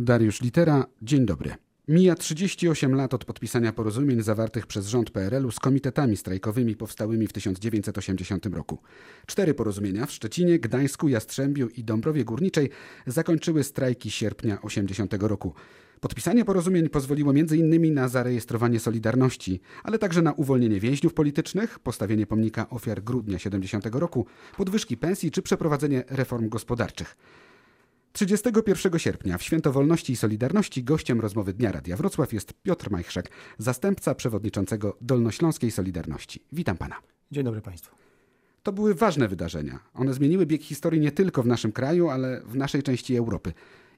Dariusz Litera, dzień dobry. Mija 38 lat od podpisania porozumień zawartych przez rząd PRL-u z komitetami strajkowymi powstałymi w 1980 roku. Cztery porozumienia w Szczecinie, Gdańsku, Jastrzębiu i Dąbrowie Górniczej zakończyły strajki sierpnia 80 roku. Podpisanie porozumień pozwoliło m.in. na zarejestrowanie Solidarności, ale także na uwolnienie więźniów politycznych, postawienie pomnika ofiar grudnia 70 roku, podwyżki pensji czy przeprowadzenie reform gospodarczych. 31 sierpnia w Święto Wolności i Solidarności gościem rozmowy Dnia Radia Wrocław jest Piotr Majchrzak, zastępca przewodniczącego Dolnośląskiej Solidarności. Witam pana. Dzień dobry państwu. To były ważne wydarzenia. One zmieniły bieg historii nie tylko w naszym kraju, ale w naszej części Europy.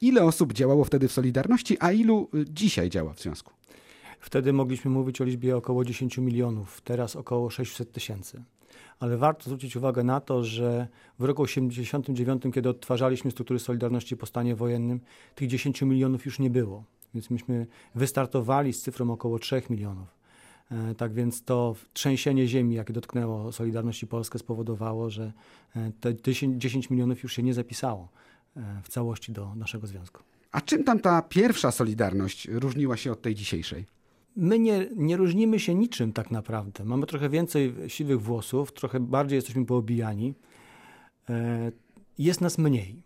Ile osób działało wtedy w Solidarności, a ilu y, dzisiaj działa w związku? Wtedy mogliśmy mówić o liczbie około 10 milionów, teraz około 600 tysięcy ale warto zwrócić uwagę na to, że w roku 1989, kiedy odtwarzaliśmy struktury Solidarności po stanie wojennym, tych 10 milionów już nie było. Więc myśmy wystartowali z cyfrą około 3 milionów. E, tak więc to trzęsienie ziemi, jakie dotknęło Solidarności Polskę, spowodowało, że e, te 10 milionów już się nie zapisało e, w całości do naszego związku. A czym tam ta pierwsza Solidarność różniła się od tej dzisiejszej? My nie, nie różnimy się niczym tak naprawdę. Mamy trochę więcej siwych włosów, trochę bardziej jesteśmy poobijani. E, jest nas mniej.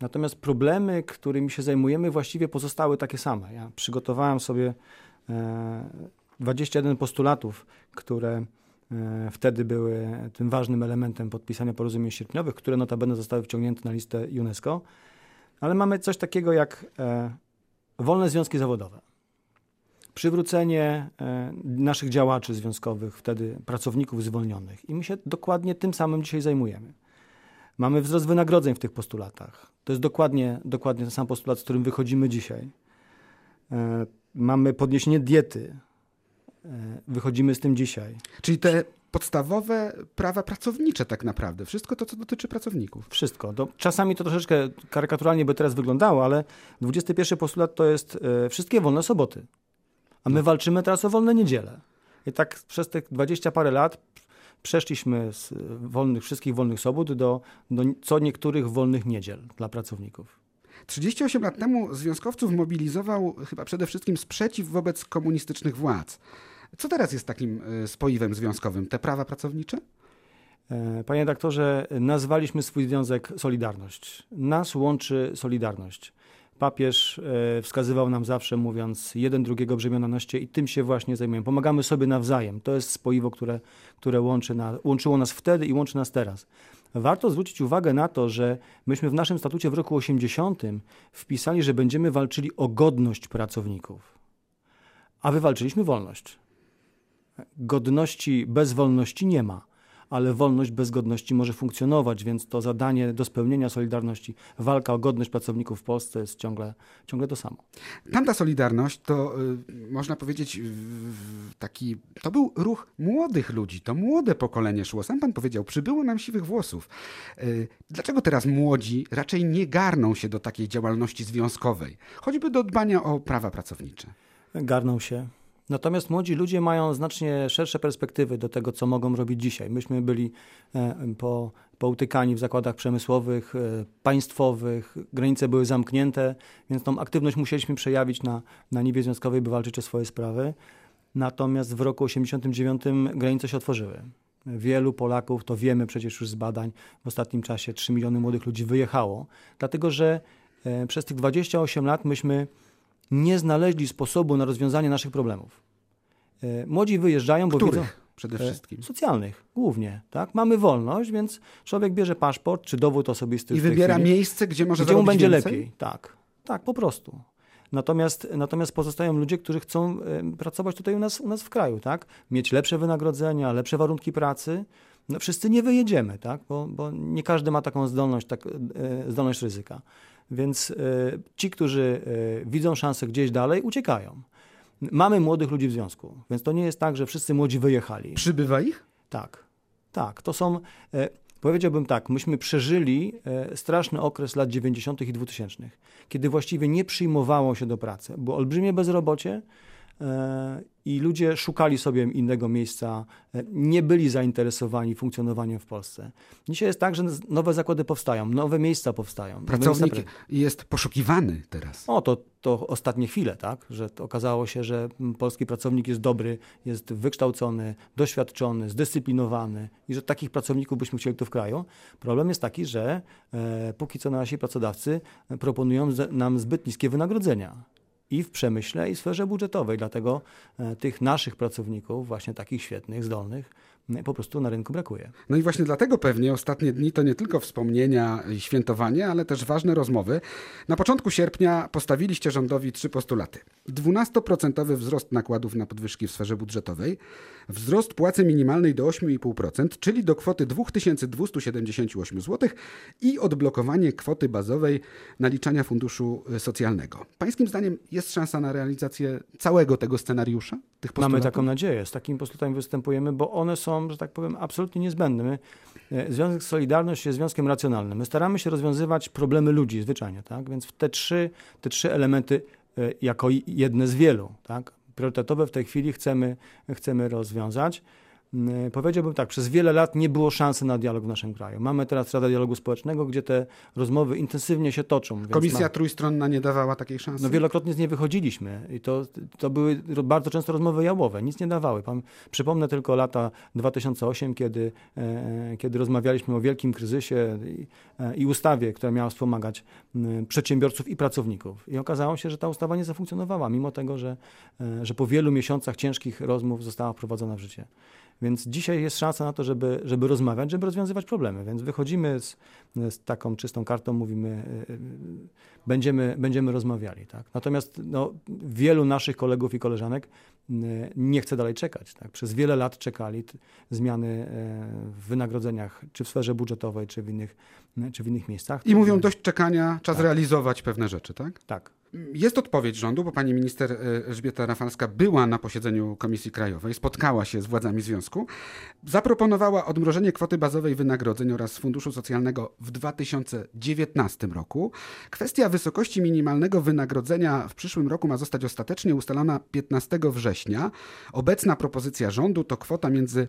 Natomiast problemy, którymi się zajmujemy, właściwie pozostały takie same. Ja przygotowałem sobie 21 e, postulatów, które e, wtedy były tym ważnym elementem podpisania porozumień sierpniowych, które notabene zostały wciągnięte na listę UNESCO. Ale mamy coś takiego jak wolne związki zawodowe przywrócenie e, naszych działaczy związkowych, wtedy pracowników zwolnionych. I my się dokładnie tym samym dzisiaj zajmujemy. Mamy wzrost wynagrodzeń w tych postulatach. To jest dokładnie, dokładnie ten sam postulat, z którym wychodzimy dzisiaj. E, mamy podniesienie diety. E, wychodzimy z tym dzisiaj. Czyli te podstawowe prawa pracownicze tak naprawdę. Wszystko to, co dotyczy pracowników. Wszystko. Czasami to troszeczkę karykaturalnie by teraz wyglądało, ale 21 postulat to jest wszystkie wolne soboty. A my walczymy teraz o wolne niedziele. I tak przez tych dwadzieścia parę lat przeszliśmy z wolnych, wszystkich wolnych sobot do, do co niektórych wolnych niedziel dla pracowników. 38 lat temu związkowców mobilizował chyba przede wszystkim sprzeciw wobec komunistycznych władz. Co teraz jest takim e, spoiwem związkowym? Te prawa pracownicze? E, panie redaktorze, nazwaliśmy swój związek Solidarność. Nas łączy Solidarność. Papież e, wskazywał nam zawsze, mówiąc jeden drugiego brzemiona noście i tym się właśnie zajmujemy. Pomagamy sobie nawzajem. To jest spoiwo, które, które łączy łączyło nas wtedy i łączy nas teraz. Warto zwrócić uwagę na to, że myśmy w naszym statucie w roku 80 wpisali, że będziemy walczyli o godność pracowników, a wywalczyliśmy wolność. Godności bez wolności nie ma ale wolność bez godności może funkcjonować, więc to zadanie do spełnienia Solidarności, walka o godność pracowników w Polsce jest ciągle, ciągle to samo. Tamta Solidarność to y, można powiedzieć taki, to był ruch młodych ludzi, to młode pokolenie szło. Sam pan powiedział, przybyło nam siwych włosów. Y, dlaczego teraz młodzi raczej nie garną się do takiej działalności związkowej, choćby do dbania o prawa pracownicze? Garną się. Natomiast młodzi ludzie mają znacznie szersze perspektywy do tego, co mogą robić dzisiaj. Myśmy byli e, po, poutykani w zakładach przemysłowych, e, państwowych, granice były zamknięte, więc tą aktywność musieliśmy przejawić na, na niwie związkowej, by walczyć o swoje sprawy. Natomiast w roku 1989 granice się otworzyły. Wielu Polaków, to wiemy przecież już z badań, w ostatnim czasie 3 miliony młodych ludzi wyjechało, dlatego że e, przez tych 28 lat myśmy nie znaleźli sposobu na rozwiązanie naszych problemów. E, młodzi wyjeżdżają, bo Których? widzą... Przede e, wszystkim. Socjalnych, głównie. Tak? Mamy wolność, więc człowiek bierze paszport czy dowód osobisty. I wybiera miejsce, gdzie może Gdzie mu będzie więcej? lepiej. Tak, tak, po prostu. Natomiast, natomiast pozostają ludzie, którzy chcą pracować tutaj u nas, u nas w kraju, tak? Mieć lepsze wynagrodzenia, lepsze warunki pracy. No, wszyscy nie wyjedziemy, tak? Bo, bo nie każdy ma taką zdolność, tak, e, zdolność ryzyka. Więc ci, którzy widzą szansę gdzieś dalej, uciekają. Mamy młodych ludzi w związku, więc to nie jest tak, że wszyscy młodzi wyjechali. Przybywa ich? Tak, tak. To są, e, powiedziałbym tak, myśmy przeżyli e, straszny okres lat 90. i 2000, kiedy właściwie nie przyjmowało się do pracy. Było olbrzymie bezrobocie, i ludzie szukali sobie innego miejsca, nie byli zainteresowani funkcjonowaniem w Polsce. Dzisiaj jest tak, że nowe zakłady powstają, nowe miejsca powstają. Pracownik jest poszukiwany teraz. O, to, to ostatnie chwile, tak? Że okazało się, że polski pracownik jest dobry, jest wykształcony, doświadczony, zdyscyplinowany i że takich pracowników byśmy chcieli tu w kraju. Problem jest taki, że e, póki co nasi pracodawcy proponują nam zbyt niskie wynagrodzenia i w przemyśle, i w sferze budżetowej. Dlatego e, tych naszych pracowników, właśnie takich świetnych, zdolnych, po prostu na rynku brakuje. No i właśnie dlatego pewnie ostatnie dni to nie tylko wspomnienia i świętowanie, ale też ważne rozmowy. Na początku sierpnia postawiliście rządowi trzy postulaty. 12% wzrost nakładów na podwyżki w sferze budżetowej, wzrost płacy minimalnej do 8,5%, czyli do kwoty 2278 zł i odblokowanie kwoty bazowej naliczania funduszu socjalnego. Pańskim zdaniem jest szansa na realizację całego tego scenariusza? Tych Mamy taką nadzieję. Z takimi postulatami występujemy, bo one są, że tak powiem, absolutnie niezbędne. My, e, Związek Solidarność jest związkiem racjonalnym. My staramy się rozwiązywać problemy ludzi zwyczajnie, tak? Więc te trzy, te trzy elementy e, jako jedne z wielu, tak? Priorytetowe w tej chwili chcemy, chcemy rozwiązać. Mm, powiedziałbym tak, przez wiele lat nie było szansy na dialog w naszym kraju. Mamy teraz Radę Dialogu Społecznego, gdzie te rozmowy intensywnie się toczą. Komisja ma... trójstronna nie dawała takiej szansy? No wielokrotnie z niej wychodziliśmy i to, to były bardzo często rozmowy jałowe, nic nie dawały. Pan, przypomnę tylko lata 2008, kiedy, e, kiedy rozmawialiśmy o wielkim kryzysie i, e, i ustawie, która miała wspomagać przedsiębiorców i pracowników. I okazało się, że ta ustawa nie zafunkcjonowała, mimo tego, że, e, że po wielu miesiącach ciężkich rozmów została wprowadzona w życie. Więc dzisiaj jest szansa na to, żeby, żeby rozmawiać, żeby rozwiązywać problemy. Więc wychodzimy z, z taką czystą kartą, mówimy, y, y, będziemy, będziemy rozmawiali. Tak? Natomiast no, wielu naszych kolegów i koleżanek y, nie chce dalej czekać. Tak? Przez wiele lat czekali zmiany w wynagrodzeniach, czy w sferze budżetowej, czy w innych, czy w innych miejscach. I mówią dość czekania, czas tak. realizować pewne rzeczy, tak? Tak. Jest odpowiedź rządu, bo pani minister e, Elżbieta Rafalska była na posiedzeniu Komisji Krajowej, spotkała się z władzami związku, zaproponowała odmrożenie kwoty bazowej wynagrodzeń oraz funduszu socjalnego w 2019 roku. Kwestia wysokości minimalnego wynagrodzenia w przyszłym roku ma zostać ostatecznie ustalona 15 września. Obecna propozycja rządu to kwota między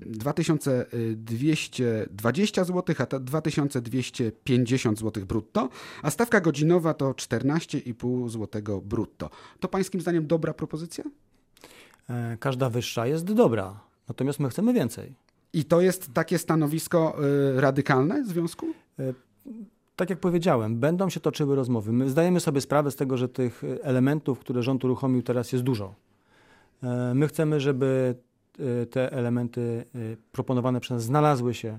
2220 zł a 2250 zł brutto, a stawka godzinowa to 14 12,5 zł brutto. To pańskim zdaniem dobra propozycja? E, każda wyższa jest dobra, natomiast my chcemy więcej. I to jest takie stanowisko y, radykalne związku? E, tak jak powiedziałem, będą się toczyły rozmowy. My zdajemy sobie sprawę z tego, że tych elementów, które rząd uruchomił teraz jest dużo. My chcemy, żeby te elementy proponowane przez nas znalazły się E,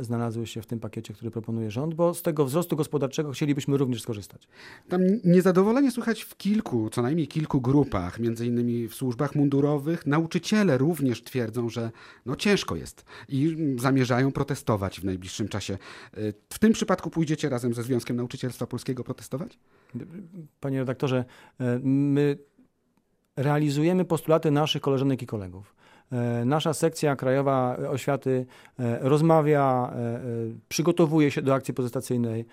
znalazły się w tym pakiecie, który proponuje rząd, bo z tego wzrostu gospodarczego chcielibyśmy również skorzystać. Tam niezadowolenie słychać w kilku, co najmniej kilku grupach, między innymi w służbach mundurowych. Nauczyciele również twierdzą, że no ciężko jest i zamierzają protestować w najbliższym czasie. E, w tym przypadku pójdziecie razem ze Związkiem Nauczycielstwa Polskiego protestować? Panie redaktorze, e, my realizujemy postulaty naszych koleżanek i kolegów. E, nasza sekcja krajowa oświaty e, rozmawia, e, przygotowuje się do akcji protestacyjnej.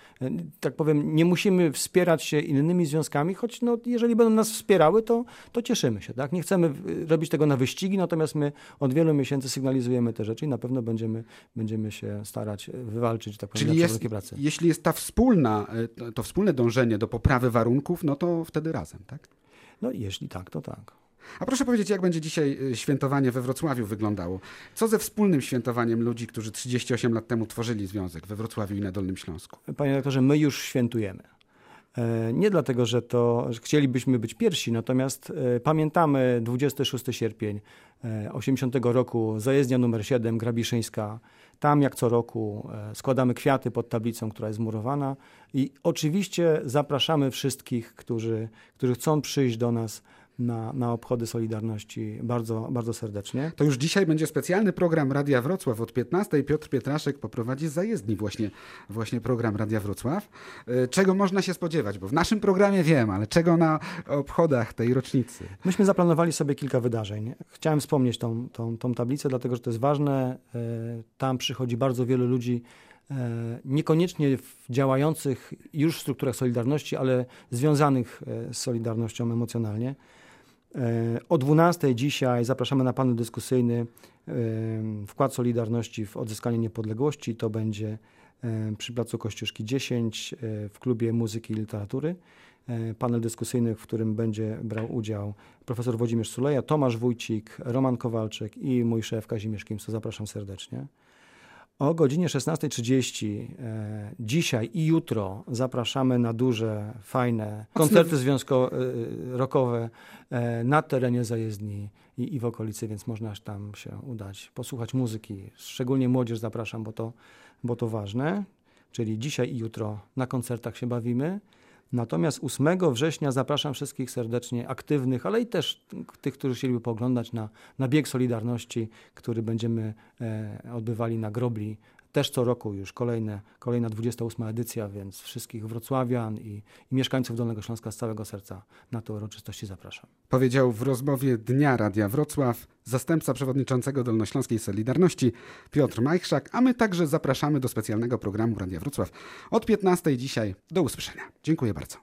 Tak powiem, nie musimy wspierać się innymi związkami, choć no, jeżeli będą nas wspierały, to, to cieszymy się. Tak? Nie chcemy robić tego na wyścigi, natomiast my od wielu miesięcy sygnalizujemy te rzeczy i na pewno będziemy, będziemy się starać wywalczyć tak powiem, Czyli jest, pracy. jeśli jest ta wspólna, to wspólne dążenie do poprawy warunków, no to wtedy razem, tak? No jeśli tak, to tak. A proszę powiedzieć, jak będzie dzisiaj y, świętowanie we Wrocławiu wyglądało? Co ze wspólnym świętowaniem ludzi, którzy 38 lat temu tworzyli związek we Wrocławiu i na Dolnym Śląsku? Panie doktorze, my już świętujemy. E, nie dlatego, że to że chcielibyśmy być pierwsi, natomiast e, pamiętamy 26 sierpień 80 e, roku, zajezdnia numer 7, Grabiszyńska. Tam jak co roku składamy kwiaty pod tablicą, która jest murowana i oczywiście zapraszamy wszystkich, którzy, którzy chcą przyjść do nas na, na obchody Solidarności bardzo, bardzo serdecznie. To już dzisiaj będzie specjalny program Radia Wrocław od 15. Piotr Pietraszek poprowadzi z zajezdni właśnie, właśnie program Radia Wrocław. E, czego można się spodziewać? Bo w naszym programie wiem, ale czego na obchodach tej rocznicy? Myśmy zaplanowali sobie kilka wydarzeń. Chciałem wspomnieć tą, tą, tą tablicę, dlatego że to jest ważne. E, tam przychodzi bardzo wielu ludzi e, niekoniecznie działających już w strukturach Solidarności, ale związanych z Solidarnością emocjonalnie. O 12 dzisiaj zapraszamy na panel dyskusyjny Wkład Solidarności w odzyskanie niepodległości. To będzie przy Placu Kościuszki 10 w klubie muzyki i literatury. Panel dyskusyjny, w którym będzie brał udział profesor Włodzimierz Suleja, Tomasz Wójcik, Roman Kowalczyk i mój szef Kazimierz Kimso. Zapraszam serdecznie. O godzinie 16.30 e, dzisiaj i jutro zapraszamy na duże, fajne koncerty związkowo-rokowe e, na terenie zajezdni i, i w okolicy, więc można tam się udać, posłuchać muzyki. Szczególnie młodzież zapraszam, bo to, bo to ważne. Czyli dzisiaj i jutro na koncertach się bawimy. Natomiast 8 września zapraszam wszystkich serdecznie aktywnych, ale i też tych, którzy chcieliby poglądać na, na bieg Solidarności, który będziemy e, odbywali na Grobli. Też co roku już kolejne, kolejna 28 edycja, więc wszystkich wrocławian i, i mieszkańców Dolnego Śląska z całego serca na te uroczystości zapraszam. Powiedział w rozmowie Dnia Radia Wrocław zastępca przewodniczącego Dolnośląskiej Solidarności Piotr Majchrzak, a my także zapraszamy do specjalnego programu Radia Wrocław od 15 dzisiaj. Do usłyszenia. Dziękuję bardzo.